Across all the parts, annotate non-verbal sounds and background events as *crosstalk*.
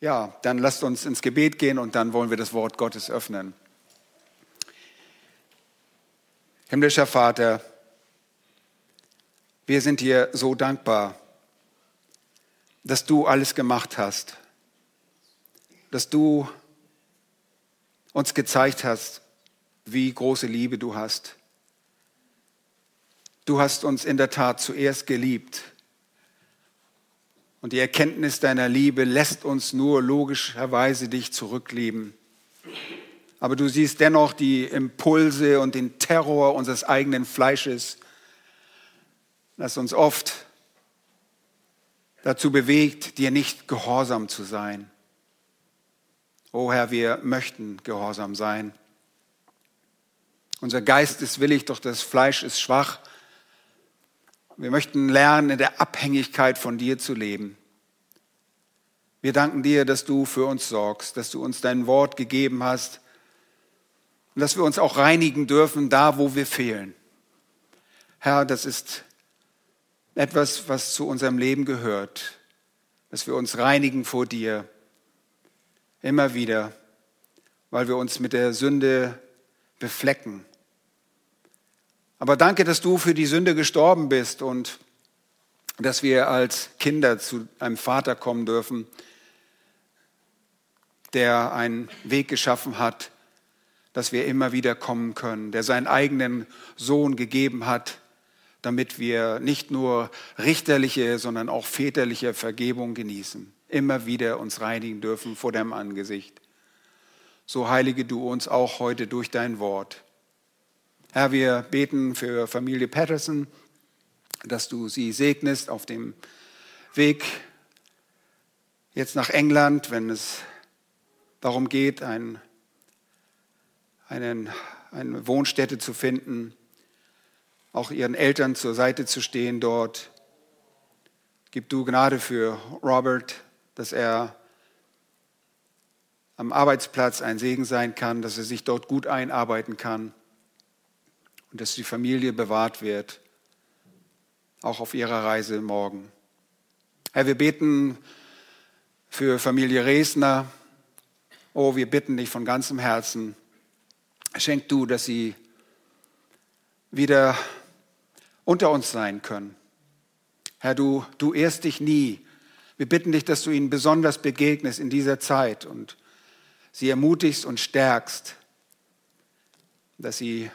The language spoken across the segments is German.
Ja, dann lasst uns ins Gebet gehen und dann wollen wir das Wort Gottes öffnen. Himmlischer Vater, wir sind dir so dankbar, dass du alles gemacht hast, dass du uns gezeigt hast, wie große Liebe du hast. Du hast uns in der Tat zuerst geliebt und die Erkenntnis deiner Liebe lässt uns nur logischerweise dich zurücklieben. Aber du siehst dennoch die Impulse und den Terror unseres eigenen Fleisches, das uns oft dazu bewegt, dir nicht gehorsam zu sein. O oh Herr, wir möchten gehorsam sein. Unser Geist ist willig, doch das Fleisch ist schwach. Wir möchten lernen, in der Abhängigkeit von dir zu leben. Wir danken dir, dass du für uns sorgst, dass du uns dein Wort gegeben hast und dass wir uns auch reinigen dürfen, da wo wir fehlen. Herr, das ist etwas, was zu unserem Leben gehört, dass wir uns reinigen vor dir, immer wieder, weil wir uns mit der Sünde beflecken. Aber danke, dass du für die Sünde gestorben bist und dass wir als Kinder zu einem Vater kommen dürfen, der einen Weg geschaffen hat, dass wir immer wieder kommen können, der seinen eigenen Sohn gegeben hat, damit wir nicht nur richterliche, sondern auch väterliche Vergebung genießen, immer wieder uns reinigen dürfen vor deinem Angesicht. So heilige du uns auch heute durch dein Wort. Herr, wir beten für Familie Patterson, dass du sie segnest auf dem Weg jetzt nach England, wenn es darum geht, ein, einen, eine Wohnstätte zu finden, auch ihren Eltern zur Seite zu stehen dort. Gib du Gnade für Robert, dass er am Arbeitsplatz ein Segen sein kann, dass er sich dort gut einarbeiten kann und dass die Familie bewahrt wird, auch auf ihrer Reise morgen. Herr, wir beten für Familie Resner. Oh, wir bitten dich von ganzem Herzen, schenk du, dass sie wieder unter uns sein können. Herr, du, du ehrst dich nie. Wir bitten dich, dass du ihnen besonders begegnest in dieser Zeit und sie ermutigst und stärkst, dass sie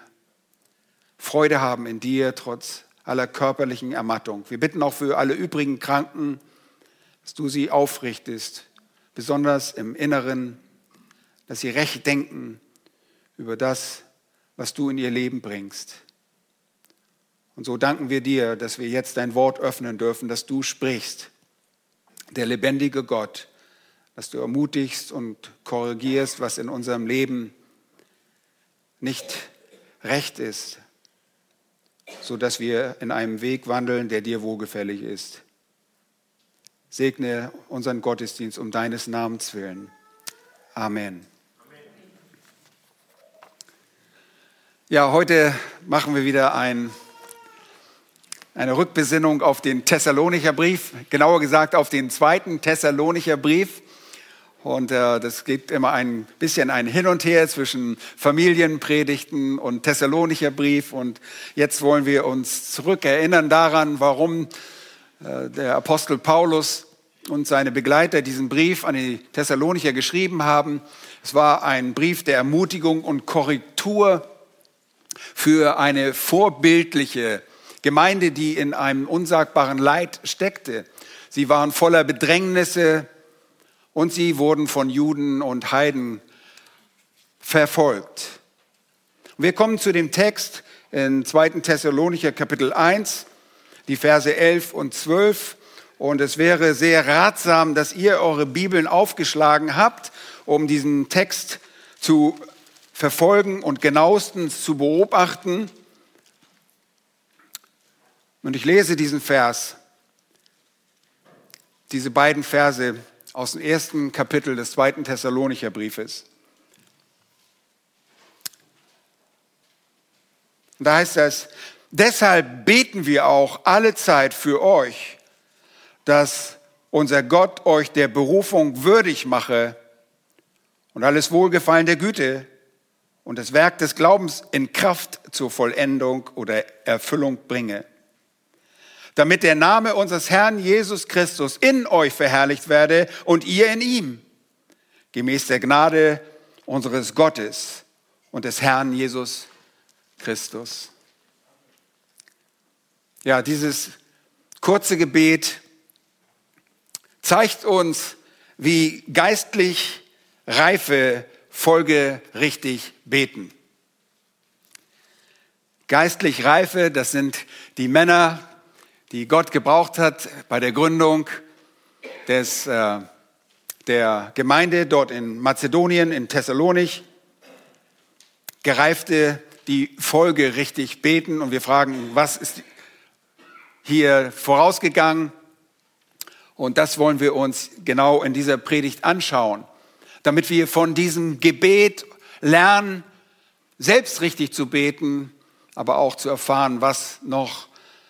Freude haben in dir, trotz aller körperlichen Ermattung. Wir bitten auch für alle übrigen Kranken, dass du sie aufrichtest, besonders im Inneren, dass sie recht denken über das, was du in ihr Leben bringst. Und so danken wir dir, dass wir jetzt dein Wort öffnen dürfen, dass du sprichst, der lebendige Gott, dass du ermutigst und korrigierst, was in unserem Leben nicht recht ist, sodass wir in einem Weg wandeln, der dir wohlgefällig ist. Segne unseren Gottesdienst um deines Namens willen. Amen. Ja, heute machen wir wieder ein, eine Rückbesinnung auf den Thessalonicher Brief, genauer gesagt auf den zweiten Thessalonicher Brief. Und äh, das gibt immer ein bisschen ein Hin und Her zwischen Familienpredigten und Thessalonicher Brief. Und jetzt wollen wir uns zurückerinnern daran, warum äh, der Apostel Paulus und seine Begleiter diesen Brief an die Thessalonicher geschrieben haben. Es war ein Brief der Ermutigung und Korrektur für eine vorbildliche Gemeinde, die in einem unsagbaren Leid steckte. Sie waren voller Bedrängnisse, und sie wurden von Juden und Heiden verfolgt. Wir kommen zu dem Text in 2. Thessalonicher Kapitel 1, die Verse 11 und 12. Und es wäre sehr ratsam, dass ihr eure Bibeln aufgeschlagen habt, um diesen Text zu verfolgen und genauestens zu beobachten. Und ich lese diesen Vers, diese beiden Verse aus dem ersten Kapitel des zweiten Thessalonicher Briefes. Da heißt es, deshalb beten wir auch alle Zeit für euch, dass unser Gott euch der Berufung würdig mache und alles Wohlgefallen der Güte und das Werk des Glaubens in Kraft zur Vollendung oder Erfüllung bringe, damit der Name unseres Herrn Jesus Christus in euch verherrlicht werde und ihr in ihm, gemäß der Gnade unseres Gottes und des Herrn Jesus Christus. Ja, dieses kurze Gebet zeigt uns, wie geistlich reife folgerichtig beten. Geistlich Reife, das sind die Männer, die Gott gebraucht hat bei der Gründung des, äh, der Gemeinde dort in Mazedonien, in Thessalonich. Gereifte, die folgerichtig beten. Und wir fragen, was ist hier vorausgegangen? Und das wollen wir uns genau in dieser Predigt anschauen damit wir von diesem Gebet lernen, selbst richtig zu beten, aber auch zu erfahren, was noch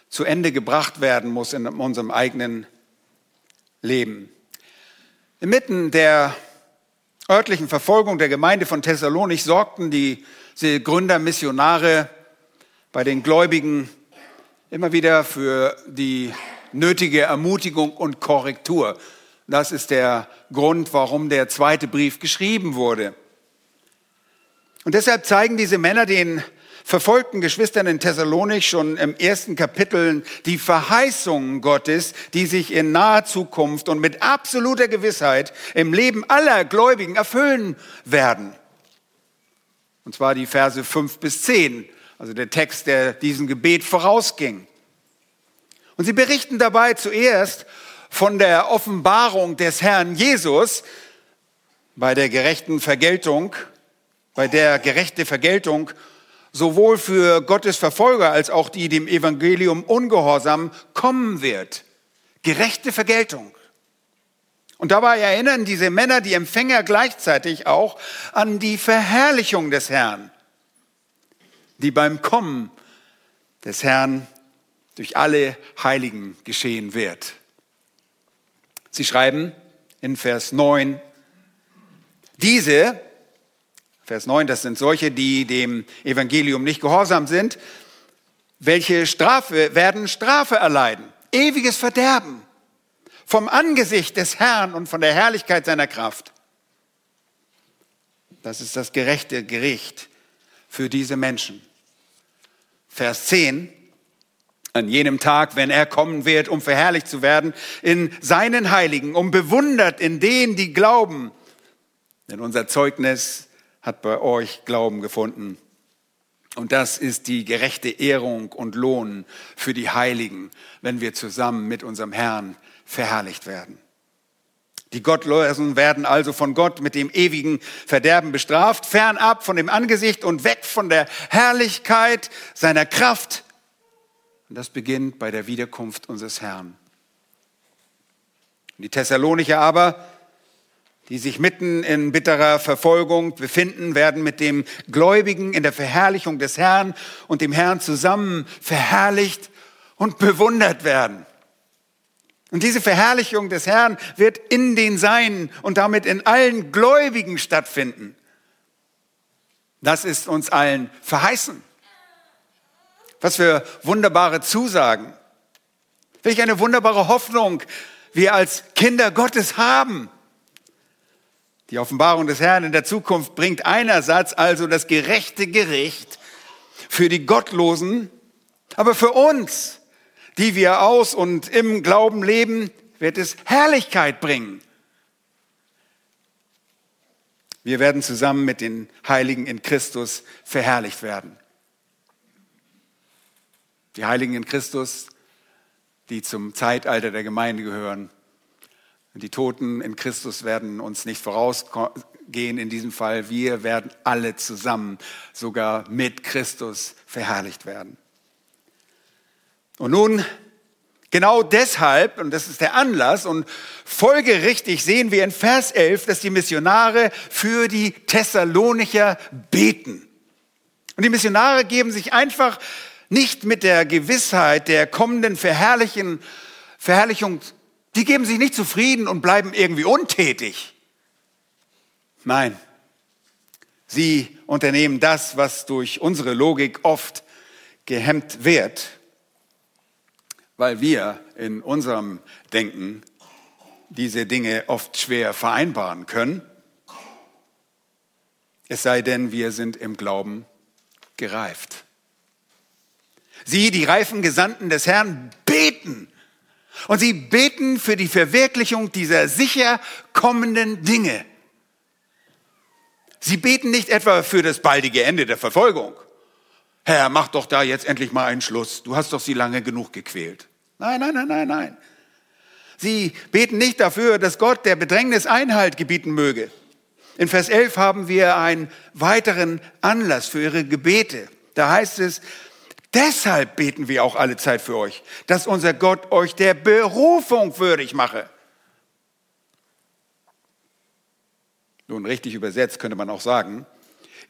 zu Ende gebracht werden muss in unserem eigenen Leben. Inmitten der örtlichen Verfolgung der Gemeinde von Thessalonich sorgten diese Gründermissionare bei den Gläubigen immer wieder für die nötige Ermutigung und Korrektur. Das ist der Grund, warum der zweite Brief geschrieben wurde. Und deshalb zeigen diese Männer den verfolgten Geschwistern in Thessalonik schon im ersten Kapitel die Verheißungen Gottes, die sich in naher Zukunft und mit absoluter Gewissheit im Leben aller Gläubigen erfüllen werden. Und zwar die Verse fünf bis zehn, also der Text, der diesem Gebet vorausging. Und sie berichten dabei zuerst von der Offenbarung des Herrn Jesus bei der gerechten Vergeltung, bei der gerechte Vergeltung sowohl für Gottes Verfolger als auch die dem Evangelium ungehorsam kommen wird. Gerechte Vergeltung. Und dabei erinnern diese Männer, die Empfänger gleichzeitig auch an die Verherrlichung des Herrn, die beim Kommen des Herrn durch alle Heiligen geschehen wird. Sie schreiben in Vers 9, diese, Vers 9, das sind solche, die dem Evangelium nicht gehorsam sind, welche Strafe werden Strafe erleiden, ewiges Verderben vom Angesicht des Herrn und von der Herrlichkeit seiner Kraft. Das ist das gerechte Gericht für diese Menschen. Vers 10, an jenem Tag, wenn er kommen wird, um verherrlicht zu werden in seinen Heiligen, um bewundert in denen, die glauben. Denn unser Zeugnis hat bei euch Glauben gefunden. Und das ist die gerechte Ehrung und Lohn für die Heiligen, wenn wir zusammen mit unserem Herrn verherrlicht werden. Die Gottlosen werden also von Gott mit dem ewigen Verderben bestraft, fernab von dem Angesicht und weg von der Herrlichkeit seiner Kraft und das beginnt bei der Wiederkunft unseres Herrn. Die Thessalonicher aber, die sich mitten in bitterer Verfolgung befinden, werden mit dem Gläubigen in der Verherrlichung des Herrn und dem Herrn zusammen verherrlicht und bewundert werden. Und diese Verherrlichung des Herrn wird in den Seinen und damit in allen Gläubigen stattfinden. Das ist uns allen verheißen. Was für wunderbare Zusagen. Welch eine wunderbare Hoffnung wir als Kinder Gottes haben. Die Offenbarung des Herrn in der Zukunft bringt einerseits also das gerechte Gericht für die Gottlosen, aber für uns, die wir aus und im Glauben leben, wird es Herrlichkeit bringen. Wir werden zusammen mit den Heiligen in Christus verherrlicht werden. Die Heiligen in Christus, die zum Zeitalter der Gemeinde gehören. Die Toten in Christus werden uns nicht vorausgehen in diesem Fall. Wir werden alle zusammen, sogar mit Christus, verherrlicht werden. Und nun, genau deshalb, und das ist der Anlass, und folgerichtig sehen wir in Vers 11, dass die Missionare für die Thessalonicher beten. Und die Missionare geben sich einfach nicht mit der Gewissheit der kommenden Verherrlichung Die geben sich nicht zufrieden und bleiben irgendwie untätig. Nein, sie unternehmen das, was durch unsere Logik oft gehemmt wird, weil wir in unserem Denken diese Dinge oft schwer vereinbaren können. Es sei denn, wir sind im Glauben gereift. Sie, die reifen Gesandten des Herrn, beten. Und sie beten für die Verwirklichung dieser sicher kommenden Dinge. Sie beten nicht etwa für das baldige Ende der Verfolgung. Herr, mach doch da jetzt endlich mal einen Schluss. Du hast doch sie lange genug gequält. Nein, nein, nein, nein, nein. Sie beten nicht dafür, dass Gott der Bedrängnis Einhalt gebieten möge. In Vers 11 haben wir einen weiteren Anlass für ihre Gebete. Da heißt es, deshalb beten wir auch alle Zeit für euch, dass unser Gott euch der Berufung würdig mache. Nun, richtig übersetzt könnte man auch sagen,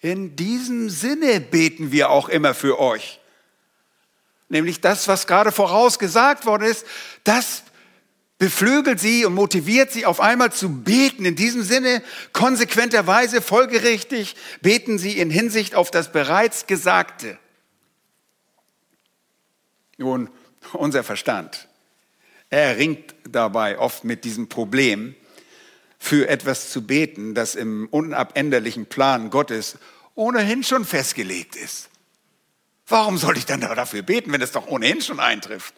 in diesem Sinne beten wir auch immer für euch. Nämlich das, was gerade vorausgesagt worden ist, das beflügelt sie und motiviert sie auf einmal zu beten. In diesem Sinne, konsequenterweise, folgerichtig, beten sie in Hinsicht auf das bereits Gesagte. Nun, *laughs* unser Verstand, er ringt dabei oft mit diesem Problem, für etwas zu beten, das im unabänderlichen Plan Gottes ohnehin schon festgelegt ist. Warum soll ich dann dafür beten, wenn es doch ohnehin schon eintrifft?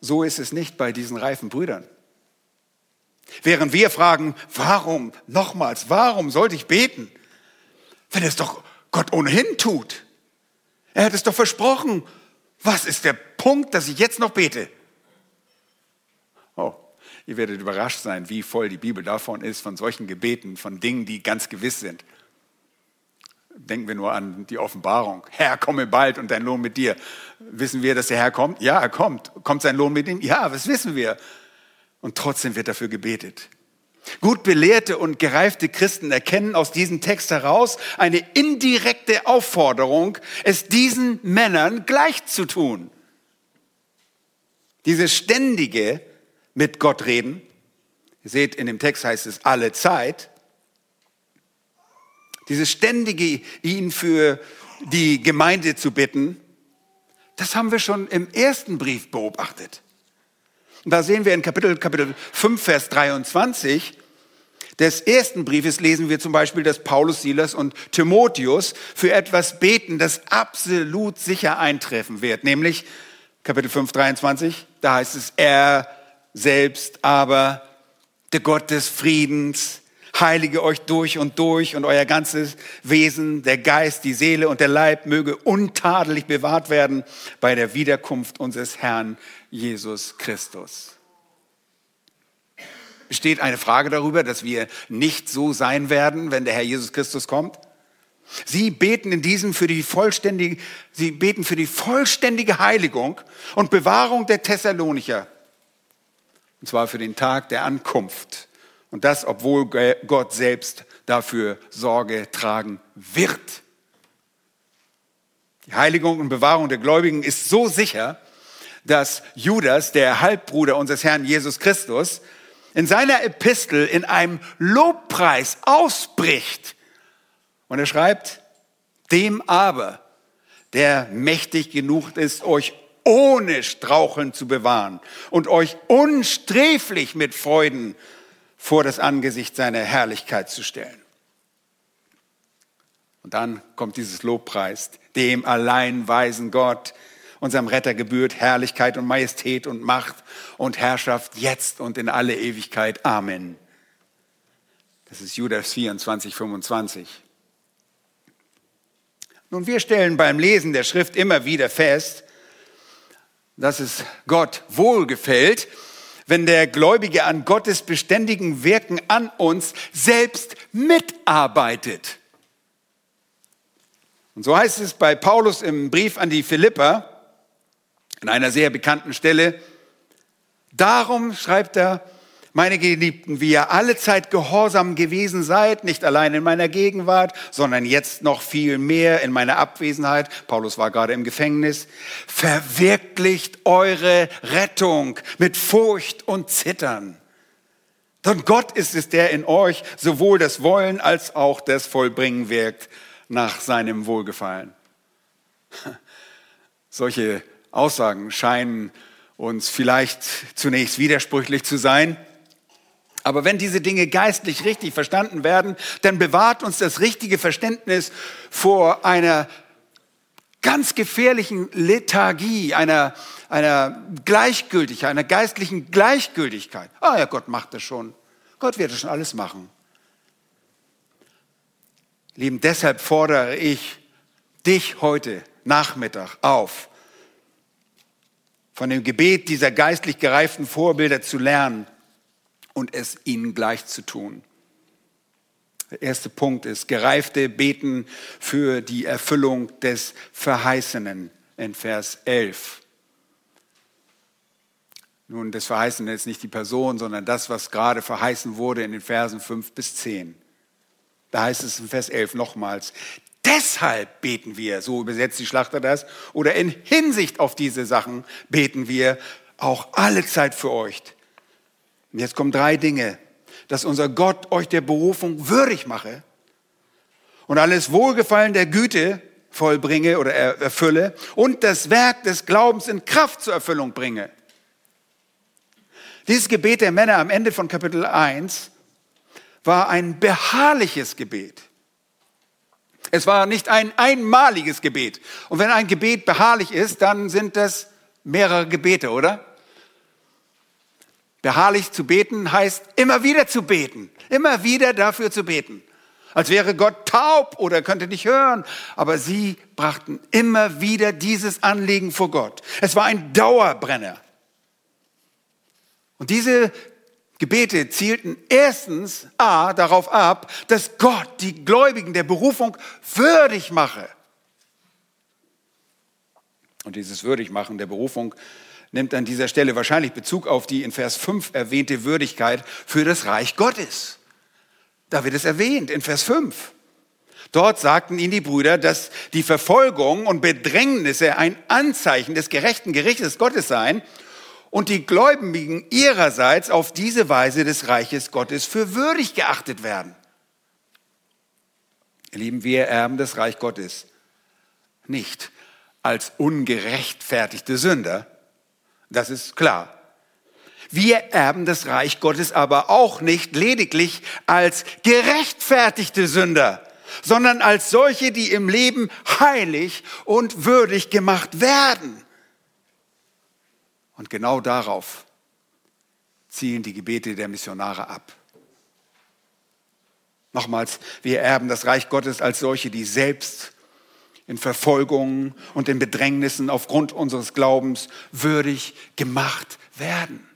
So ist es nicht bei diesen reifen Brüdern. Während wir fragen, warum, nochmals, warum sollte ich beten, wenn es doch Gott ohnehin tut? Er hat es doch versprochen. Was ist der Punkt, dass ich jetzt noch bete? Oh, ihr werdet überrascht sein, wie voll die Bibel davon ist, von solchen Gebeten, von Dingen, die ganz gewiss sind. Denken wir nur an die Offenbarung. Herr, komme bald und dein Lohn mit dir. Wissen wir, dass der Herr kommt? Ja, er kommt. Kommt sein Lohn mit ihm? Ja, das wissen wir. Und trotzdem wird dafür gebetet. Gut belehrte und gereifte Christen erkennen aus diesem Text heraus eine indirekte Aufforderung, es diesen Männern gleich zu tun. Diese ständige mit Gott reden, ihr seht, in dem Text heißt es alle Zeit, dieses ständige, ihn für die Gemeinde zu bitten, das haben wir schon im ersten Brief beobachtet. Und da sehen wir in Kapitel, Kapitel 5, Vers 23 des ersten Briefes lesen wir zum Beispiel, dass Paulus, Silas und Timotheus für etwas beten, das absolut sicher eintreffen wird. Nämlich Kapitel 5, 23, da heißt es, er selbst aber, der Gott des Friedens, heilige euch durch und durch und euer ganzes Wesen, der Geist, die Seele und der Leib möge untadelig bewahrt werden bei der Wiederkunft unseres Herrn Jesus Christus. Besteht eine Frage darüber, dass wir nicht so sein werden, wenn der Herr Jesus Christus kommt? Sie beten in diesem für die vollständige, sie beten für die vollständige Heiligung und Bewahrung der Thessalonicher. Und zwar für den Tag der Ankunft und das, obwohl Gott selbst dafür Sorge tragen wird. Die Heiligung und Bewahrung der Gläubigen ist so sicher, dass Judas, der Halbbruder unseres Herrn Jesus Christus, in seiner Epistel in einem Lobpreis ausbricht. Und er schreibt, dem aber, der mächtig genug ist, euch ohne Straucheln zu bewahren und euch unsträflich mit Freuden vor das Angesicht seiner Herrlichkeit zu stellen. Und dann kommt dieses Lobpreis, dem allein weisen Gott, unserem Retter gebührt Herrlichkeit und Majestät und Macht und Herrschaft jetzt und in alle Ewigkeit. Amen. Das ist Judas 24, 25. Nun, wir stellen beim Lesen der Schrift immer wieder fest, dass es Gott wohlgefällt, wenn der Gläubige an Gottes beständigen Wirken an uns selbst mitarbeitet. Und so heißt es bei Paulus im Brief an die Philipper in einer sehr bekannten Stelle, darum schreibt er, meine Geliebten, wie ihr alle Zeit gehorsam gewesen seid, nicht allein in meiner Gegenwart, sondern jetzt noch viel mehr in meiner Abwesenheit. Paulus war gerade im Gefängnis. Verwirklicht eure Rettung mit Furcht und Zittern. Denn Gott ist es, der in euch sowohl das Wollen als auch das Vollbringen wirkt nach seinem Wohlgefallen. *laughs* Solche Aussagen scheinen uns vielleicht zunächst widersprüchlich zu sein. Aber wenn diese Dinge geistlich richtig verstanden werden, dann bewahrt uns das richtige Verständnis vor einer ganz gefährlichen Lethargie, einer, einer Gleichgültigkeit, einer geistlichen Gleichgültigkeit. Ah ja, Gott macht das schon. Gott wird das schon alles machen. Lieben, deshalb fordere ich dich heute Nachmittag auf, von dem Gebet dieser geistlich gereiften Vorbilder zu lernen und es ihnen gleich zu tun. Der erste Punkt ist, gereifte beten für die Erfüllung des Verheißenen in Vers 11. Nun, das Verheißene ist nicht die Person, sondern das, was gerade verheißen wurde in den Versen 5 bis 10. Da heißt es in Vers 11 nochmals, deshalb beten wir, so übersetzt die Schlachter das, oder in Hinsicht auf diese Sachen beten wir auch alle Zeit für euch, und jetzt kommen drei Dinge, dass unser Gott euch der Berufung würdig mache und alles Wohlgefallen der Güte vollbringe oder erfülle und das Werk des Glaubens in Kraft zur Erfüllung bringe. Dieses Gebet der Männer am Ende von Kapitel 1 war ein beharrliches Gebet. Es war nicht ein einmaliges Gebet. Und wenn ein Gebet beharrlich ist, dann sind das mehrere Gebete, oder? Beharrlich zu beten heißt immer wieder zu beten, immer wieder dafür zu beten. Als wäre Gott taub oder könnte nicht hören. Aber sie brachten immer wieder dieses Anliegen vor Gott. Es war ein Dauerbrenner. Und diese Gebete zielten erstens A darauf ab, dass Gott die Gläubigen der Berufung würdig mache. Und dieses Würdigmachen der Berufung nimmt an dieser Stelle wahrscheinlich Bezug auf die in Vers 5 erwähnte Würdigkeit für das Reich Gottes. Da wird es erwähnt in Vers 5. Dort sagten ihnen die Brüder, dass die Verfolgung und Bedrängnisse ein Anzeichen des gerechten Gerichtes Gottes seien und die Gläubigen ihrerseits auf diese Weise des Reiches Gottes für würdig geachtet werden. Ihr Lieben, wir erben das Reich Gottes nicht als ungerechtfertigte Sünder, das ist klar. Wir erben das Reich Gottes aber auch nicht lediglich als gerechtfertigte Sünder, sondern als solche, die im Leben heilig und würdig gemacht werden. Und genau darauf zielen die Gebete der Missionare ab. Nochmals, wir erben das Reich Gottes als solche, die selbst in Verfolgungen und in Bedrängnissen aufgrund unseres Glaubens würdig gemacht werden.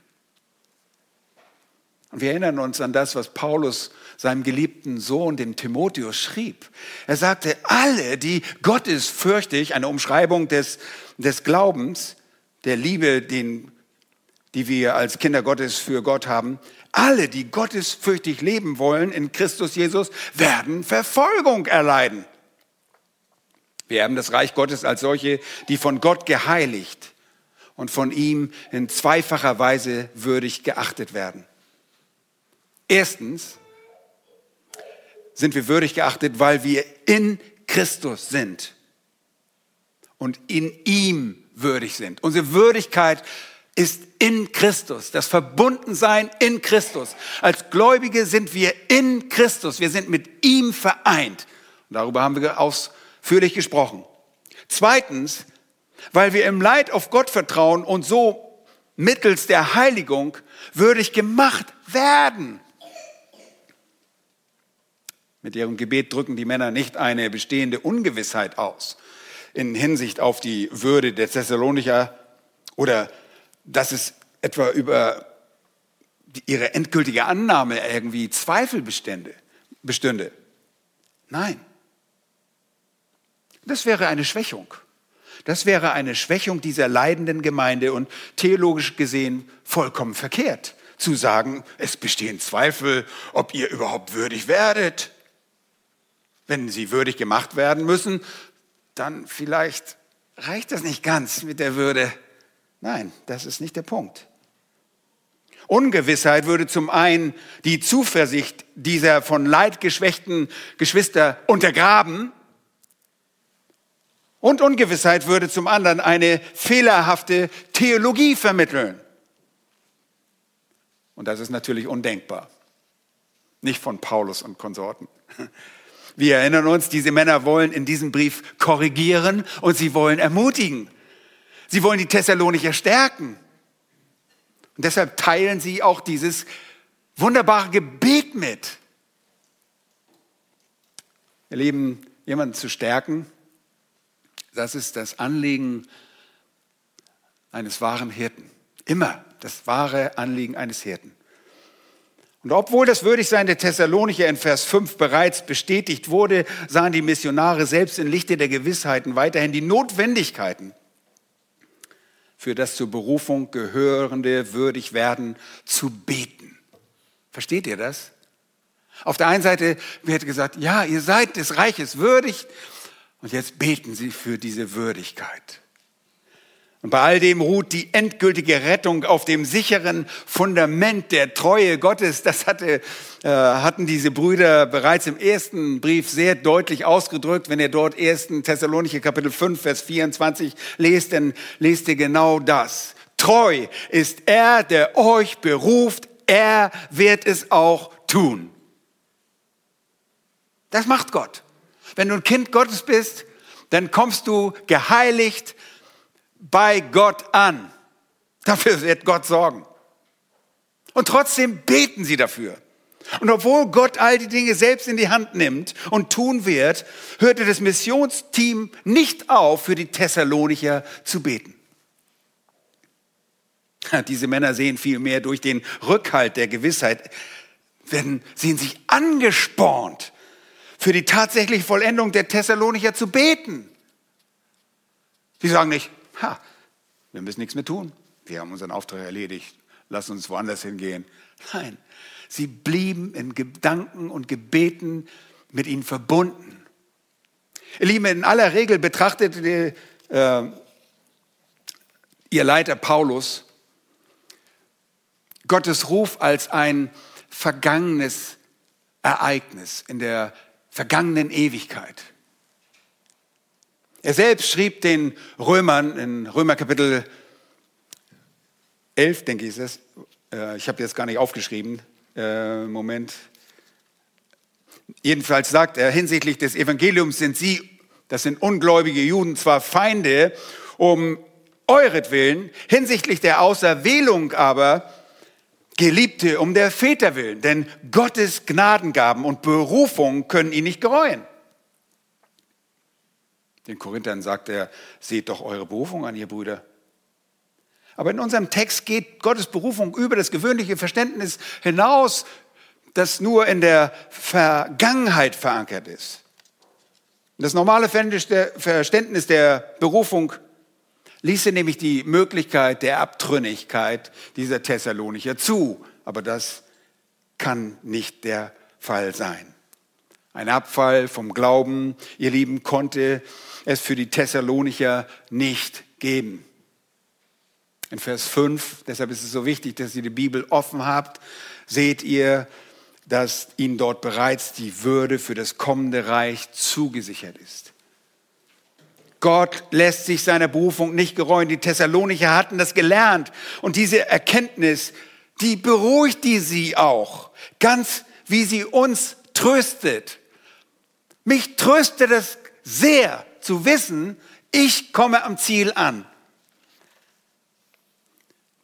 Und wir erinnern uns an das, was Paulus seinem geliebten Sohn, dem Timotheus, schrieb. Er sagte, alle, die Gottes fürchtig, eine Umschreibung des, des Glaubens, der Liebe, den, die wir als Kinder Gottes für Gott haben, alle, die Gottes fürchtig leben wollen in Christus Jesus, werden Verfolgung erleiden. Wir erben das Reich Gottes als solche, die von Gott geheiligt und von ihm in zweifacher Weise würdig geachtet werden. Erstens sind wir würdig geachtet, weil wir in Christus sind und in ihm würdig sind. Unsere Würdigkeit ist in Christus, das Verbundensein in Christus. Als Gläubige sind wir in Christus, wir sind mit ihm vereint. Und darüber haben wir aus dich gesprochen. Zweitens, weil wir im Leid auf Gott vertrauen und so mittels der Heiligung würdig gemacht werden. Mit ihrem Gebet drücken die Männer nicht eine bestehende Ungewissheit aus in Hinsicht auf die Würde der Thessalonicher oder dass es etwa über ihre endgültige Annahme irgendwie Zweifel bestände, bestünde. Nein. Das wäre eine Schwächung. Das wäre eine Schwächung dieser leidenden Gemeinde und theologisch gesehen vollkommen verkehrt. zu sagen, es bestehen Zweifel, ob ihr überhaupt würdig werdet. Wenn sie würdig gemacht werden müssen, dann vielleicht reicht das nicht ganz mit der Würde. Nein, das ist nicht der Punkt. Ungewissheit würde zum einen die Zuversicht dieser von Leid geschwächten Geschwister untergraben und Ungewissheit würde zum anderen eine fehlerhafte Theologie vermitteln. Und das ist natürlich undenkbar. Nicht von Paulus und Konsorten. Wir erinnern uns, diese Männer wollen in diesem Brief korrigieren und sie wollen ermutigen. Sie wollen die Thessalonicher stärken. Und deshalb teilen sie auch dieses wunderbare Gebet mit. Ihr Lieben, jemanden zu stärken, das ist das Anliegen eines wahren Hirten. Immer das wahre Anliegen eines Hirten. Und obwohl das Würdigsein der Thessalonicher in Vers 5 bereits bestätigt wurde, sahen die Missionare selbst im Lichte der Gewissheiten weiterhin die Notwendigkeiten für das zur Berufung gehörende würdig werden zu beten. Versteht ihr das? Auf der einen Seite wird gesagt, ja, ihr seid des Reiches würdig und jetzt beten sie für diese Würdigkeit. Und bei all dem ruht die endgültige Rettung auf dem sicheren Fundament der Treue Gottes. Das hatte, äh, hatten diese Brüder bereits im ersten Brief sehr deutlich ausgedrückt. Wenn ihr dort 1. Thessalonicher Kapitel 5, Vers 24 lest, dann lest ihr genau das. Treu ist er, der euch beruft. Er wird es auch tun. Das macht Gott. Wenn du ein Kind Gottes bist, dann kommst du geheiligt, bei Gott an. Dafür wird Gott sorgen. Und trotzdem beten sie dafür. Und obwohl Gott all die Dinge selbst in die Hand nimmt und tun wird, hörte das Missionsteam nicht auf, für die Thessalonicher zu beten. Diese Männer sehen vielmehr durch den Rückhalt der Gewissheit, werden, sehen sich angespornt, für die tatsächliche Vollendung der Thessalonicher zu beten. Sie sagen nicht, ha, wir müssen nichts mehr tun. Wir haben unseren Auftrag erledigt. Lass uns woanders hingehen. Nein, sie blieben in Gedanken und Gebeten mit ihnen verbunden. Ihr Lieben, in aller Regel betrachtete äh, ihr Leiter Paulus Gottes Ruf als ein vergangenes Ereignis in der vergangenen Ewigkeit. Er selbst schrieb den Römern in Römer Kapitel 11, denke ich, ist es. Äh, ich habe jetzt gar nicht aufgeschrieben. Äh, Moment. Jedenfalls sagt er, hinsichtlich des Evangeliums sind sie, das sind ungläubige Juden, zwar Feinde um euretwillen, hinsichtlich der Auserwählung aber Geliebte um der Väter willen, denn Gottes Gnadengaben und Berufung können ihn nicht gereuen. Den Korinthern sagt er, seht doch eure Berufung an, ihr Brüder. Aber in unserem Text geht Gottes Berufung über das gewöhnliche Verständnis hinaus, das nur in der Vergangenheit verankert ist. Das normale Verständnis der Berufung ließe nämlich die Möglichkeit der Abtrünnigkeit dieser Thessalonicher zu. Aber das kann nicht der Fall sein. Ein Abfall vom Glauben, ihr Lieben, konnte es für die Thessalonicher nicht geben. In Vers 5, deshalb ist es so wichtig, dass ihr die Bibel offen habt, seht ihr, dass ihnen dort bereits die Würde für das kommende Reich zugesichert ist. Gott lässt sich seiner Berufung nicht gereuen. Die Thessalonicher hatten das gelernt. Und diese Erkenntnis, die beruhigte sie auch. Ganz wie sie uns tröstet. Mich tröstet es sehr, zu wissen, ich komme am Ziel an.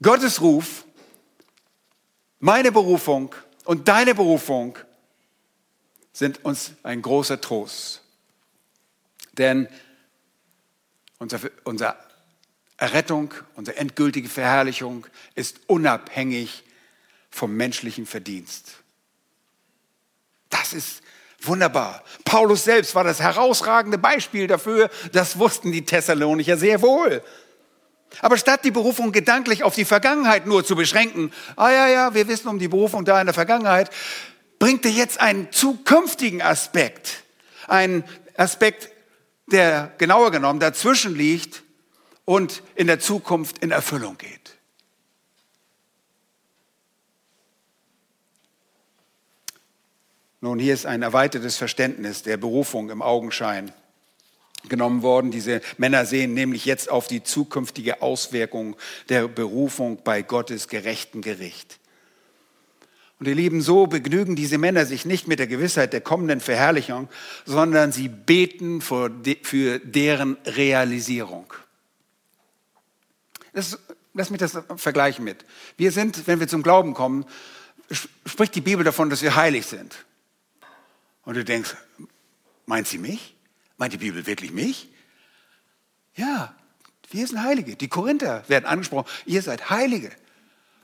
Gottes Ruf, meine Berufung und deine Berufung sind uns ein großer Trost. Denn unsere, unsere Errettung, unsere endgültige Verherrlichung ist unabhängig vom menschlichen Verdienst. Das ist Wunderbar. Paulus selbst war das herausragende Beispiel dafür. Das wussten die Thessalonicher sehr wohl. Aber statt die Berufung gedanklich auf die Vergangenheit nur zu beschränken, ah ja, ja, wir wissen um die Berufung da in der Vergangenheit, bringt er jetzt einen zukünftigen Aspekt. Einen Aspekt, der genauer genommen dazwischen liegt und in der Zukunft in Erfüllung geht. Nun, hier ist ein erweitertes Verständnis der Berufung im Augenschein genommen worden. Diese Männer sehen nämlich jetzt auf die zukünftige Auswirkung der Berufung bei Gottes gerechten Gericht. Und ihr Lieben, so begnügen diese Männer sich nicht mit der Gewissheit der kommenden Verherrlichung, sondern sie beten für, deren Realisierung. Das, lass mich das vergleichen mit. Wir sind, wenn wir zum Glauben kommen, spricht die Bibel davon, dass wir heilig sind. Und du denkst, meint sie mich? Meint die Bibel wirklich mich? Ja, wir sind Heilige. Die Korinther werden angesprochen, ihr seid Heilige.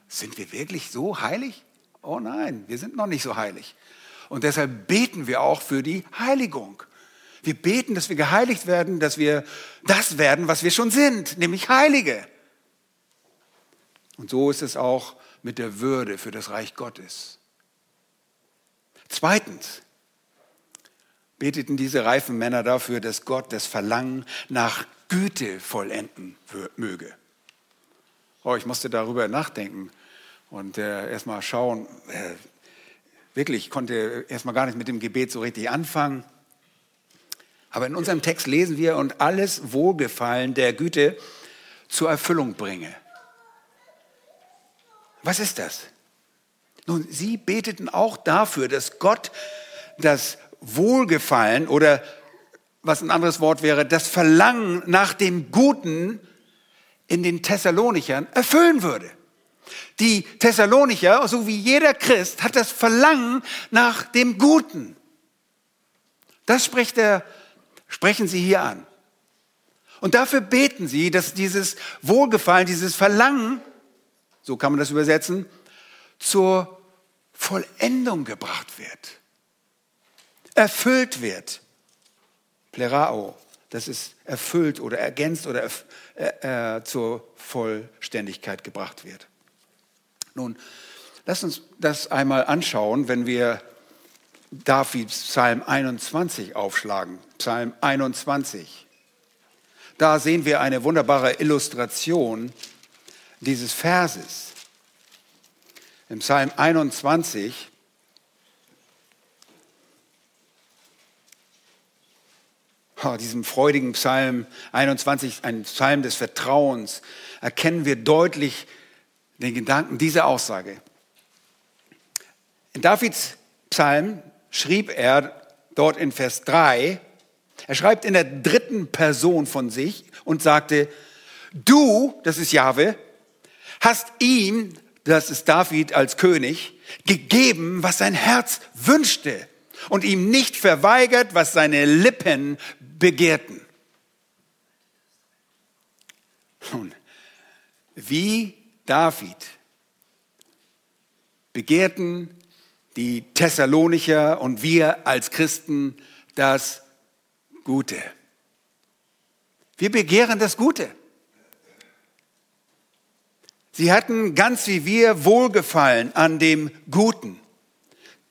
Sind wir wirklich so heilig? Oh nein, wir sind noch nicht so heilig. Und deshalb beten wir auch für die Heiligung. Wir beten, dass wir geheiligt werden, dass wir das werden, was wir schon sind, nämlich Heilige. Und so ist es auch mit der Würde für das Reich Gottes. Zweitens, beteten diese reifen Männer dafür, dass Gott das Verlangen nach Güte vollenden möge. Oh, ich musste darüber nachdenken und äh, erstmal schauen. Äh, wirklich, ich konnte erstmal gar nicht mit dem Gebet so richtig anfangen. Aber in unserem Text lesen wir, und alles Wohlgefallen der Güte zur Erfüllung bringe. Was ist das? Nun, sie beteten auch dafür, dass Gott das Wohlgefallen oder was ein anderes Wort wäre, das Verlangen nach dem Guten in den Thessalonichern erfüllen würde. Die Thessalonicher, so wie jeder Christ, hat das Verlangen nach dem Guten. Das spricht er, sprechen sie hier an. Und dafür beten sie, dass dieses Wohlgefallen, dieses Verlangen, so kann man das übersetzen, zur Vollendung gebracht wird erfüllt wird. Plerao, das ist erfüllt oder ergänzt oder äh, äh, zur Vollständigkeit gebracht wird. Nun, lass uns das einmal anschauen, wenn wir Davids Psalm 21 aufschlagen. Psalm 21. Da sehen wir eine wunderbare Illustration dieses Verses. Im Psalm 21 diesem freudigen Psalm 21, ein Psalm des Vertrauens, erkennen wir deutlich den Gedanken dieser Aussage. In Davids Psalm schrieb er dort in Vers 3, er schreibt in der dritten Person von sich und sagte, du, das ist Jahwe, hast ihm, das ist David als König, gegeben, was sein Herz wünschte und ihm nicht verweigert, was seine Lippen begehrten. Nun, wie David begehrten die Thessalonicher und wir als Christen das Gute. Wir begehren das Gute. Sie hatten ganz wie wir Wohlgefallen an dem Guten.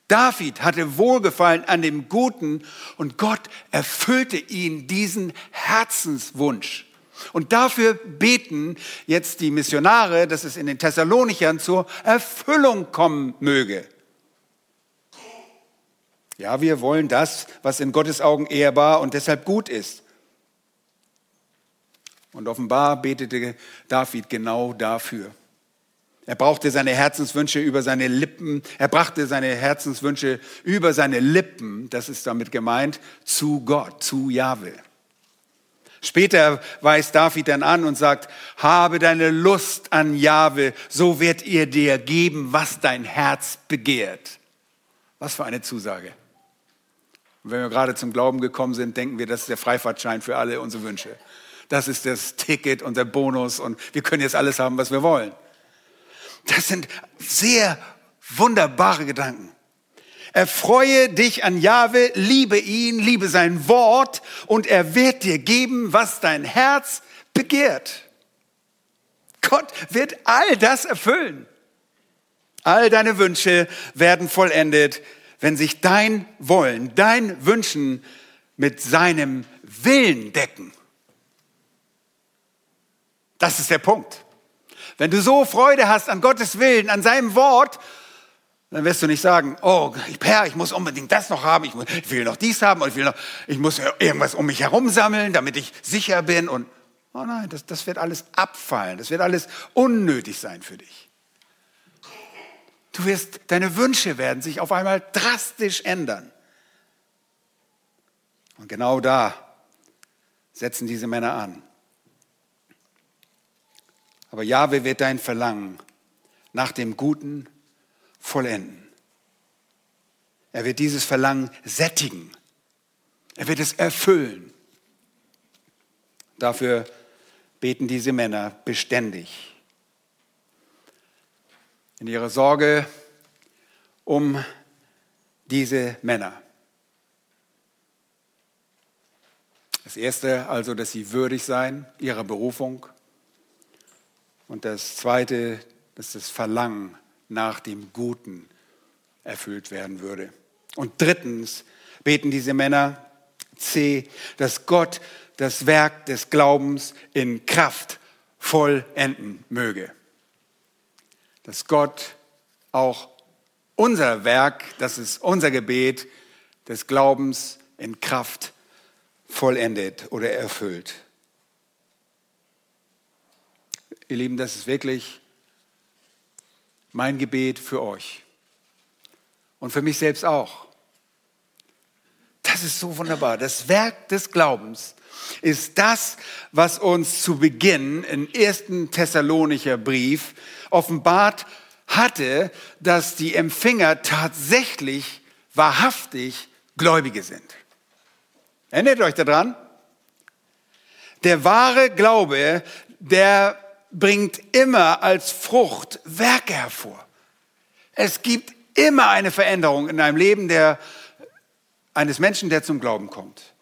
David hatte Wohlgefallen an dem Guten und Gott erfüllte ihn diesen Herzenswunsch. Und dafür beten jetzt die Missionare, dass es in den Thessalonichern zur Erfüllung kommen möge. Ja, wir wollen das, was in Gottes Augen ehrbar und deshalb gut ist. Und offenbar betete David genau dafür. Er brauchte seine Herzenswünsche über seine Lippen, er brachte seine Herzenswünsche über seine Lippen, das ist damit gemeint, zu Gott, zu Jahwe. Später weist David dann an und sagt, habe deine Lust an Jahwe, so wird ihr dir geben, was dein Herz begehrt. Was für eine Zusage. Und wenn wir gerade zum Glauben gekommen sind, denken wir, das ist der Freifahrtschein für alle unsere Wünsche. Das ist das Ticket und der Bonus und wir können jetzt alles haben, was wir wollen. Das sind sehr wunderbare Gedanken. Erfreue dich an Jahwe, liebe ihn, liebe sein Wort und er wird dir geben, was dein Herz begehrt. Gott wird all das erfüllen. All deine Wünsche werden vollendet, wenn sich dein Wollen, dein Wünschen mit seinem Willen decken. Das ist der Punkt. Wenn du so Freude hast an Gottes Willen, an seinem Wort, dann wirst du nicht sagen, oh Herr, ich muss unbedingt das noch haben, ich, ich will noch dies haben und ich, will noch, ich muss irgendwas um mich herum sammeln, damit ich sicher bin. Und oh nein, das, das wird alles abfallen, das wird alles unnötig sein für dich. Du wirst, deine Wünsche werden sich auf einmal drastisch ändern. Und genau da setzen diese Männer an. Aber Jahwe wird dein Verlangen nach dem Guten vollenden. Er wird dieses Verlangen sättigen. Er wird es erfüllen. Dafür beten diese Männer beständig. In ihrer Sorge um diese Männer. Das erste also, dass sie würdig seien ihrer Berufung. Und das zweite, dass das Verlangen nach dem Guten erfüllt werden würde. Und drittens beten diese Männer C, dass Gott das Werk des Glaubens in Kraft vollenden möge. Dass Gott auch unser Werk, das ist unser Gebet des Glaubens in Kraft vollendet oder erfüllt. Ihr Lieben, das ist wirklich mein Gebet für euch und für mich selbst auch. Das ist so wunderbar. Das Werk des Glaubens ist das, was uns zu Beginn im ersten Thessalonicher Brief offenbart hatte, dass die Empfänger tatsächlich wahrhaftig Gläubige sind. Erinnert euch daran? Der wahre Glaube, der bringt immer als Frucht Werke hervor. Es gibt immer eine Veränderung in einem Leben der, eines Menschen, der zum Glauben kommt.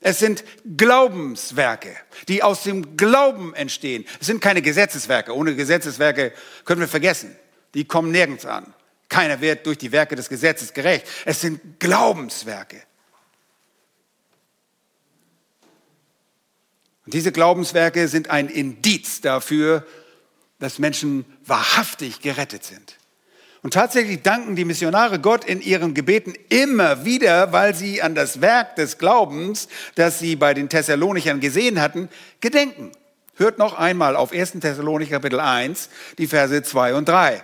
Es sind Glaubenswerke, die aus dem Glauben entstehen. Es sind keine Gesetzeswerke. Ohne Gesetzeswerke können wir vergessen. Die kommen nirgends an. Keiner wird durch die Werke des Gesetzes gerecht. Es sind Glaubenswerke. Und diese Glaubenswerke sind ein Indiz dafür, dass Menschen wahrhaftig gerettet sind. Und tatsächlich danken die Missionare Gott in ihren Gebeten immer wieder, weil sie an das Werk des Glaubens, das sie bei den Thessalonichern gesehen hatten, gedenken. Hört noch einmal auf 1. Thessalonicher Kapitel 1, die Verse 2 und 3.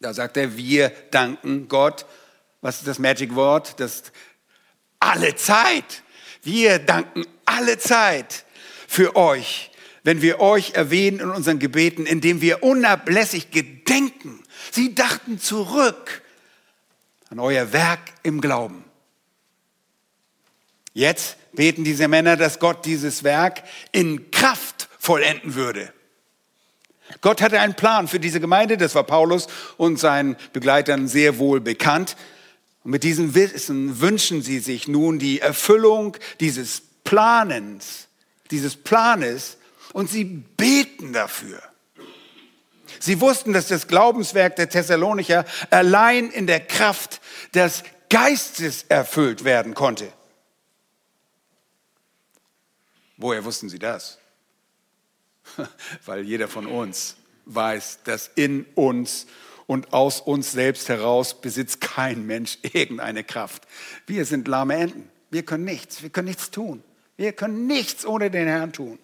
Da sagt er, wir danken Gott. Was ist das Magic Wort? Das alle Zeit. Wir danken alle Zeit für euch, wenn wir euch erwähnen in unseren Gebeten, indem wir unablässig gedenken. Sie dachten zurück an euer Werk im Glauben. Jetzt beten diese Männer, dass Gott dieses Werk in Kraft vollenden würde. Gott hatte einen Plan für diese Gemeinde, das war Paulus und seinen Begleitern sehr wohl bekannt. Und mit diesem Wissen wünschen sie sich nun die Erfüllung dieses Planens, dieses Planes und sie beten dafür. Sie wussten, dass das Glaubenswerk der Thessalonicher allein in der Kraft des Geistes erfüllt werden konnte. Woher wussten sie das? *laughs* Weil jeder von uns weiß, dass in uns und aus uns selbst heraus besitzt kein Mensch *laughs* irgendeine Kraft. Wir sind lahme Enten. Wir können nichts. Wir können nichts tun. Wir können nichts ohne den Herrn tun.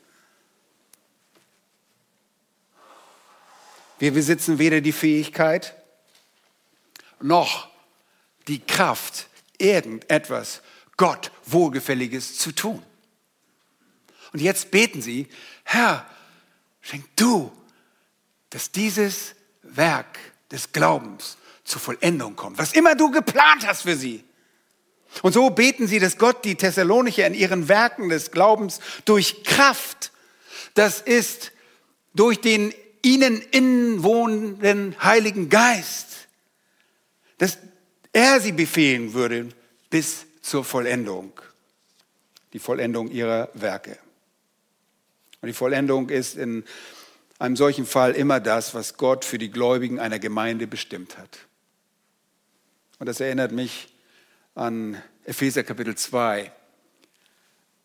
Wir besitzen weder die Fähigkeit noch die Kraft, irgendetwas Gott Wohlgefälliges zu tun. Und jetzt beten sie, Herr, schenk du, dass dieses Werk des Glaubens zur Vollendung kommt, was immer du geplant hast für sie. Und so beten sie, dass Gott die Thessalonicher in ihren Werken des Glaubens durch Kraft, das ist durch den ihnen inwohnenden Heiligen Geist, dass er sie befehlen würde bis zur Vollendung, die Vollendung ihrer Werke. Und die Vollendung ist in einem solchen Fall immer das, was Gott für die Gläubigen einer Gemeinde bestimmt hat. Und das erinnert mich an Epheser Kapitel 2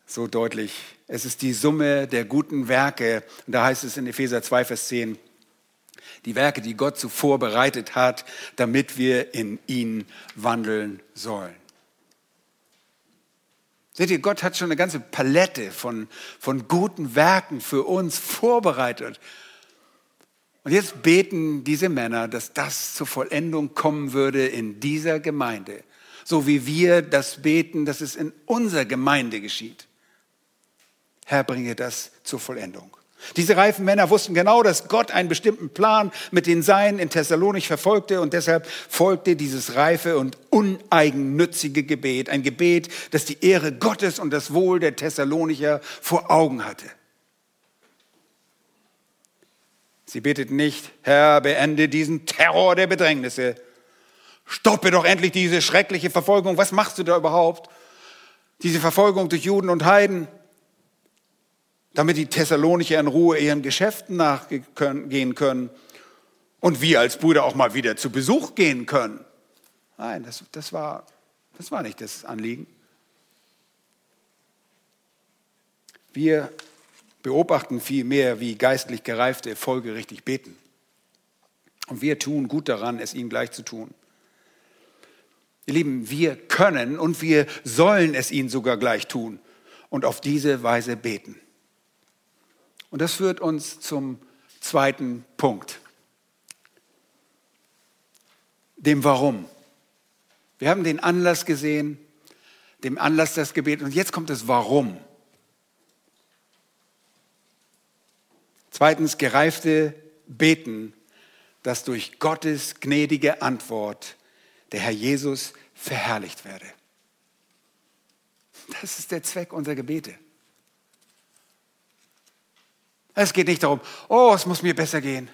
so deutlich. Es ist die Summe der guten Werke. Und da heißt es in Epheser 2, Vers 10, die Werke, die Gott zuvor bereitet hat, damit wir in ihnen wandeln sollen. Seht ihr, Gott hat schon eine ganze Palette von, von guten Werken für uns vorbereitet. Und jetzt beten diese Männer, dass das zur Vollendung kommen würde in dieser Gemeinde. So wie wir das beten, dass es in unserer Gemeinde geschieht. Herr, bringe das zur Vollendung. Diese reifen Männer wussten genau, dass Gott einen bestimmten Plan mit den Seinen in Thessalonich verfolgte und deshalb folgte dieses reife und uneigennützige Gebet, ein Gebet, das die Ehre Gottes und das Wohl der Thessalonicher vor Augen hatte. Sie beteten nicht, Herr, beende diesen Terror der Bedrängnisse. Stoppe doch endlich diese schreckliche Verfolgung. Was machst du da überhaupt? Diese Verfolgung durch Juden und Heiden damit die Thessalonicher in Ruhe ihren Geschäften nachgehen können und wir als Brüder auch mal wieder zu Besuch gehen können. Nein, das, das, war, das war nicht das Anliegen. Wir beobachten vielmehr, wie geistlich gereifte folgerichtig beten. Und wir tun gut daran, es ihnen gleich zu tun. Ihr Lieben, wir können und wir sollen es ihnen sogar gleich tun und auf diese Weise beten. Und das führt uns zum zweiten Punkt, dem Warum. Wir haben den Anlass gesehen, dem Anlass das Gebet und jetzt kommt das Warum. Zweitens, gereifte Beten, dass durch Gottes gnädige Antwort der Herr Jesus verherrlicht werde. Das ist der Zweck unserer Gebete. Es geht nicht darum, oh, es muss mir besser gehen.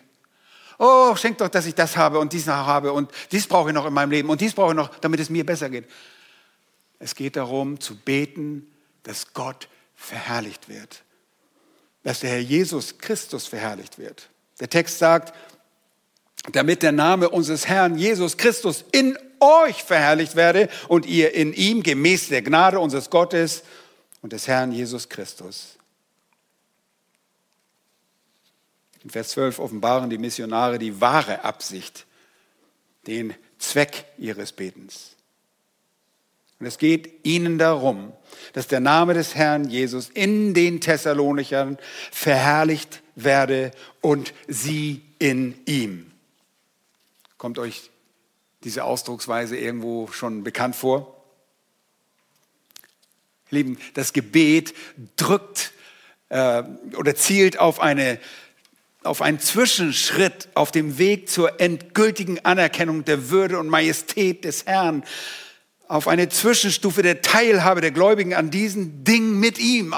Oh, schenk doch, dass ich das habe und dies noch habe und dies brauche ich noch in meinem Leben und dies brauche ich noch, damit es mir besser geht. Es geht darum, zu beten, dass Gott verherrlicht wird. Dass der Herr Jesus Christus verherrlicht wird. Der Text sagt, damit der Name unseres Herrn Jesus Christus in euch verherrlicht werde und ihr in ihm gemäß der Gnade unseres Gottes und des Herrn Jesus Christus In Vers 12 offenbaren die Missionare die wahre Absicht, den Zweck ihres Betens. Und es geht ihnen darum, dass der Name des Herrn Jesus in den Thessalonichern verherrlicht werde und sie in ihm. Kommt euch diese Ausdrucksweise irgendwo schon bekannt vor? Lieben, das Gebet drückt äh, oder zielt auf eine auf einen Zwischenschritt auf dem Weg zur endgültigen Anerkennung der Würde und Majestät des Herrn, auf eine Zwischenstufe der Teilhabe der Gläubigen an diesen Dingen mit ihm.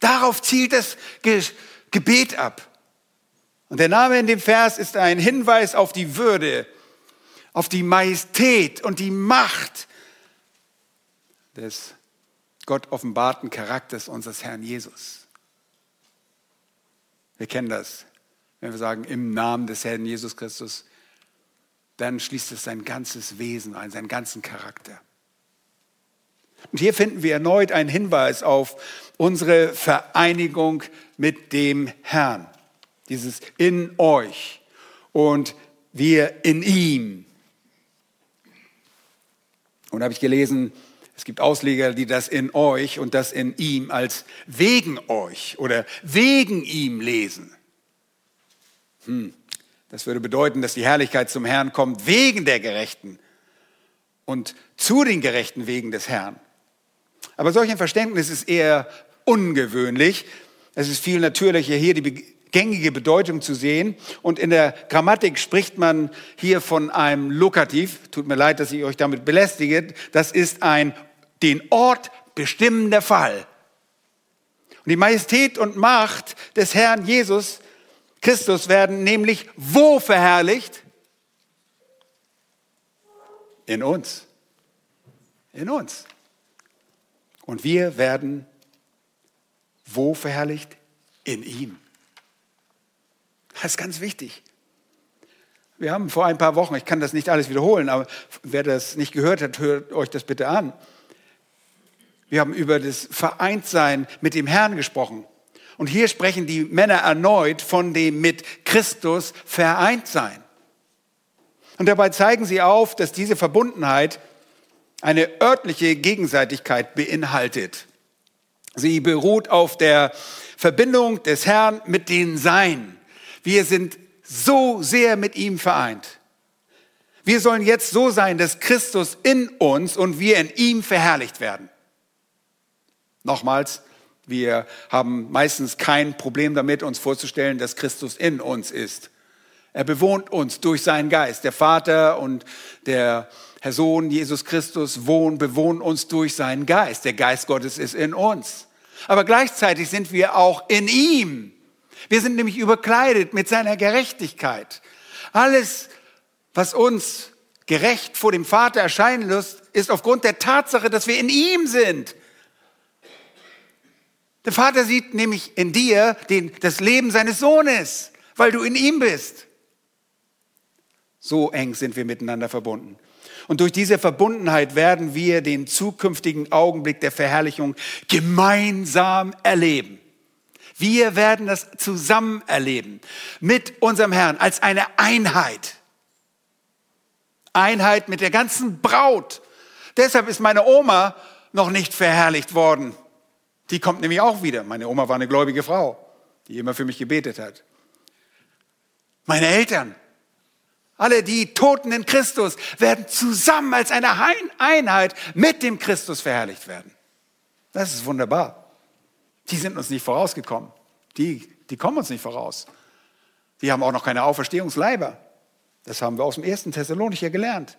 Darauf zielt das Gebet ab. Und der Name in dem Vers ist ein Hinweis auf die Würde, auf die Majestät und die Macht des Gott offenbarten Charakters unseres Herrn Jesus. Wir kennen das wenn wir sagen im Namen des Herrn Jesus Christus, dann schließt es sein ganzes Wesen ein, seinen ganzen Charakter. Und hier finden wir erneut einen Hinweis auf unsere Vereinigung mit dem Herrn. Dieses in euch und wir in ihm. Und da habe ich gelesen, es gibt Ausleger, die das in euch und das in ihm als wegen euch oder wegen ihm lesen. Hm. Das würde bedeuten, dass die Herrlichkeit zum Herrn kommt wegen der Gerechten und zu den Gerechten wegen des Herrn. Aber solch ein Verständnis ist eher ungewöhnlich. Es ist viel natürlicher, hier die gängige Bedeutung zu sehen. Und in der Grammatik spricht man hier von einem Lokativ. Tut mir leid, dass ich euch damit belästige. Das ist ein den Ort bestimmender Fall. Und die Majestät und Macht des Herrn Jesus Christus werden nämlich wo verherrlicht? In uns. In uns. Und wir werden wo verherrlicht? In ihm. Das ist ganz wichtig. Wir haben vor ein paar Wochen, ich kann das nicht alles wiederholen, aber wer das nicht gehört hat, hört euch das bitte an. Wir haben über das Vereintsein mit dem Herrn gesprochen. Und hier sprechen die Männer erneut von dem mit Christus vereint sein. Und dabei zeigen sie auf, dass diese Verbundenheit eine örtliche Gegenseitigkeit beinhaltet. Sie beruht auf der Verbindung des Herrn mit den Sein. Wir sind so sehr mit ihm vereint. Wir sollen jetzt so sein, dass Christus in uns und wir in ihm verherrlicht werden. Nochmals, wir haben meistens kein Problem damit, uns vorzustellen, dass Christus in uns ist. Er bewohnt uns durch seinen Geist. Der Vater und der Herr Sohn Jesus Christus wohnen, bewohnen uns durch seinen Geist. Der Geist Gottes ist in uns. Aber gleichzeitig sind wir auch in ihm. Wir sind nämlich überkleidet mit seiner Gerechtigkeit. Alles, was uns gerecht vor dem Vater erscheinen lässt, ist aufgrund der Tatsache, dass wir in ihm sind. Der Vater sieht nämlich in dir den, das Leben seines Sohnes, weil du in ihm bist. So eng sind wir miteinander verbunden. Und durch diese Verbundenheit werden wir den zukünftigen Augenblick der Verherrlichung gemeinsam erleben. Wir werden das zusammen erleben mit unserem Herrn als eine Einheit. Einheit mit der ganzen Braut. Deshalb ist meine Oma noch nicht verherrlicht worden. Die kommt nämlich auch wieder. Meine Oma war eine gläubige Frau, die immer für mich gebetet hat. Meine Eltern, alle die Toten in Christus, werden zusammen als eine Einheit mit dem Christus verherrlicht werden. Das ist wunderbar. Die sind uns nicht vorausgekommen. Die, die kommen uns nicht voraus. Die haben auch noch keine Auferstehungsleiber. Das haben wir aus dem ersten Thessalonicher gelernt.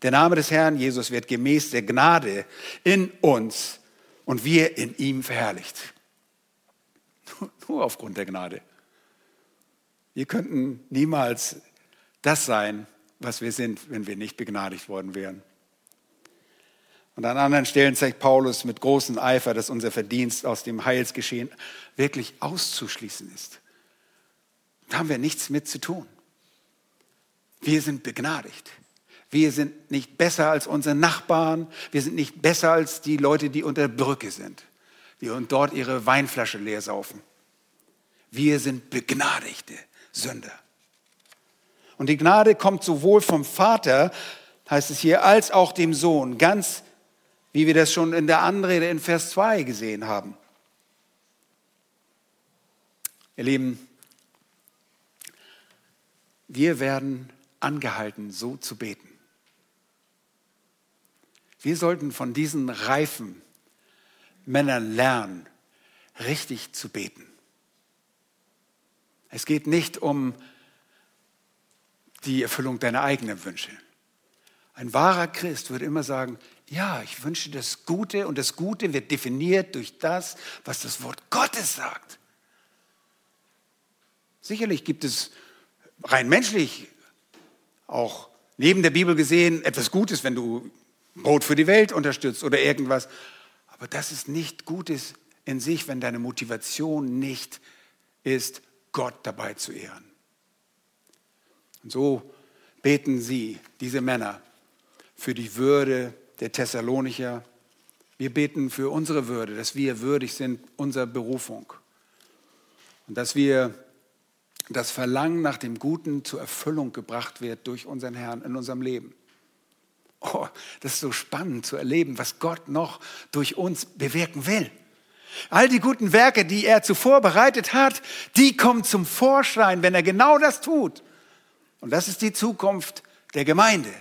Der Name des Herrn Jesus wird gemäß der Gnade in uns und wir in ihm verherrlicht. *laughs* Nur aufgrund der Gnade. Wir könnten niemals das sein, was wir sind, wenn wir nicht begnadigt worden wären. Und an anderen Stellen zeigt Paulus mit großem Eifer, dass unser Verdienst aus dem Heilsgeschehen wirklich auszuschließen ist. Da haben wir nichts mit zu tun. Wir sind begnadigt. Wir sind nicht besser als unsere Nachbarn. Wir sind nicht besser als die Leute, die unter der Brücke sind, die dort ihre Weinflasche leer saufen. Wir sind begnadigte Sünder. Und die Gnade kommt sowohl vom Vater, heißt es hier, als auch dem Sohn, ganz wie wir das schon in der Anrede in Vers 2 gesehen haben. Ihr Lieben, wir werden angehalten, so zu beten. Wir sollten von diesen reifen Männern lernen, richtig zu beten. Es geht nicht um die Erfüllung deiner eigenen Wünsche. Ein wahrer Christ würde immer sagen, ja, ich wünsche das Gute und das Gute wird definiert durch das, was das Wort Gottes sagt. Sicherlich gibt es rein menschlich auch neben der Bibel gesehen etwas Gutes, wenn du Brot für die Welt unterstützt oder irgendwas. Aber das ist nicht Gutes in sich, wenn deine Motivation nicht ist, Gott dabei zu ehren. Und so beten sie, diese Männer, für die Würde der Thessalonicher. Wir beten für unsere Würde, dass wir würdig sind unserer Berufung. Und dass wir das Verlangen nach dem Guten zur Erfüllung gebracht wird durch unseren Herrn in unserem Leben. Oh, das ist so spannend zu erleben, was Gott noch durch uns bewirken will. All die guten Werke, die er zuvor bereitet hat, die kommen zum Vorschein, wenn er genau das tut. Und das ist die Zukunft der Gemeinde.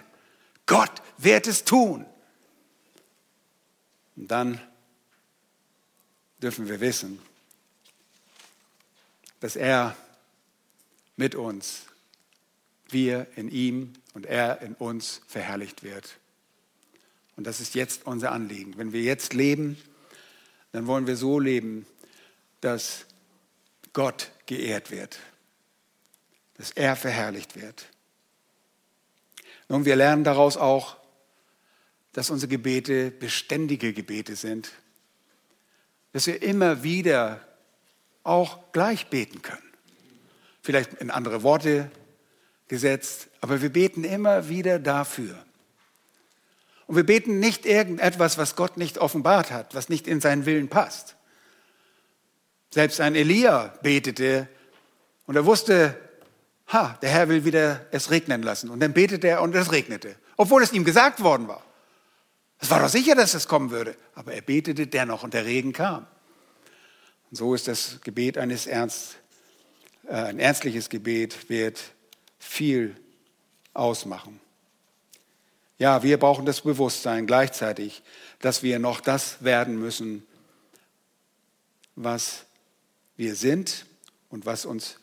Gott wird es tun. Und dann dürfen wir wissen, dass er mit uns wir in ihm und er in uns verherrlicht wird. Und das ist jetzt unser Anliegen. Wenn wir jetzt leben, dann wollen wir so leben, dass Gott geehrt wird, dass er verherrlicht wird. Nun, wir lernen daraus auch, dass unsere Gebete beständige Gebete sind, dass wir immer wieder auch gleich beten können. vielleicht in andere Worte gesetzt, aber wir beten immer wieder dafür. Und wir beten nicht irgendetwas, was Gott nicht offenbart hat, was nicht in seinen Willen passt. Selbst ein Elia betete und er wusste, ha, der Herr will wieder es regnen lassen. Und dann betete er und es regnete, obwohl es ihm gesagt worden war. Es war doch sicher, dass es kommen würde. Aber er betete dennoch und der Regen kam. Und so ist das Gebet eines Ernst, äh, ein ernstliches Gebet wird viel ausmachen. Ja, wir brauchen das Bewusstsein gleichzeitig, dass wir noch das werden müssen, was wir sind und was uns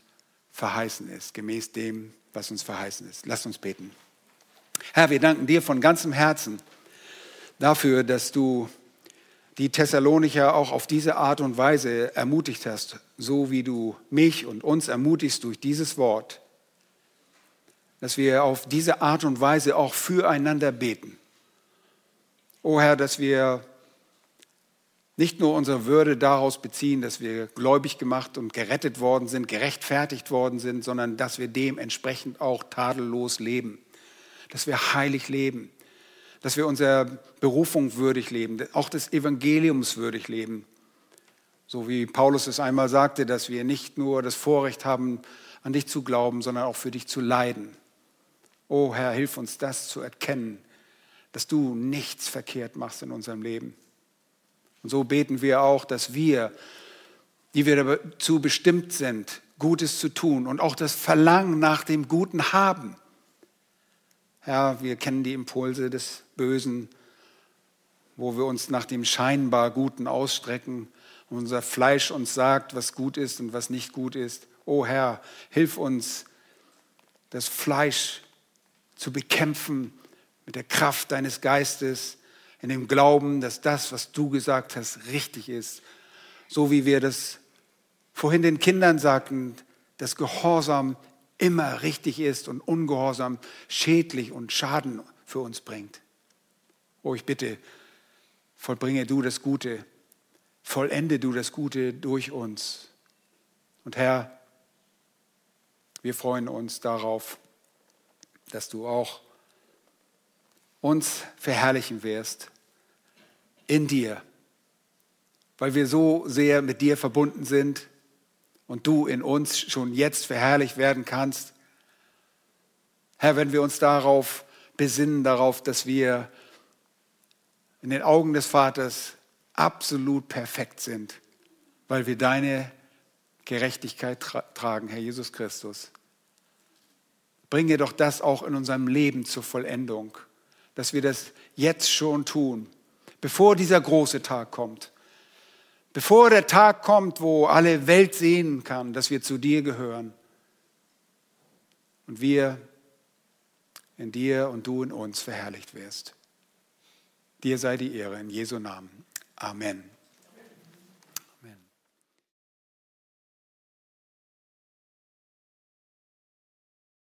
verheißen ist, gemäß dem, was uns verheißen ist. Lasst uns beten. Herr, wir danken dir von ganzem Herzen dafür, dass du die Thessalonicher auch auf diese Art und Weise ermutigt hast, so wie du mich und uns ermutigst durch dieses Wort, dass wir auf diese Art und Weise auch füreinander beten. O Herr, dass wir nicht nur unsere Würde daraus beziehen, dass wir gläubig gemacht und gerettet worden sind, gerechtfertigt worden sind, sondern dass wir dementsprechend auch tadellos leben, dass wir heilig leben, dass wir unserer Berufung würdig leben, auch des Evangeliums würdig leben. So wie Paulus es einmal sagte, dass wir nicht nur das Vorrecht haben, an dich zu glauben, sondern auch für dich zu leiden. O Herr, hilf uns das zu erkennen, dass du nichts verkehrt machst in unserem Leben. Und so beten wir auch, dass wir, die wir dazu bestimmt sind, Gutes zu tun und auch das Verlangen nach dem Guten haben. Herr, wir kennen die Impulse des Bösen, wo wir uns nach dem scheinbar Guten ausstrecken und unser Fleisch uns sagt, was gut ist und was nicht gut ist. O Herr, hilf uns, das Fleisch zu bekämpfen mit der Kraft deines Geistes, in dem Glauben, dass das, was du gesagt hast, richtig ist. So wie wir das vorhin den Kindern sagten, dass Gehorsam immer richtig ist und Ungehorsam schädlich und Schaden für uns bringt. Oh, ich bitte, vollbringe du das Gute, vollende du das Gute durch uns. Und Herr, wir freuen uns darauf, dass du auch uns verherrlichen wirst in dir, weil wir so sehr mit dir verbunden sind und du in uns schon jetzt verherrlicht werden kannst. Herr, wenn wir uns darauf besinnen, darauf, dass wir in den Augen des Vaters absolut perfekt sind, weil wir deine Gerechtigkeit tra tragen, Herr Jesus Christus. Bringe doch das auch in unserem Leben zur Vollendung dass wir das jetzt schon tun, bevor dieser große Tag kommt. Bevor der Tag kommt, wo alle Welt sehen kann, dass wir zu dir gehören. Und wir in dir und du in uns verherrlicht wirst. Dir sei die Ehre in Jesu Namen. Amen.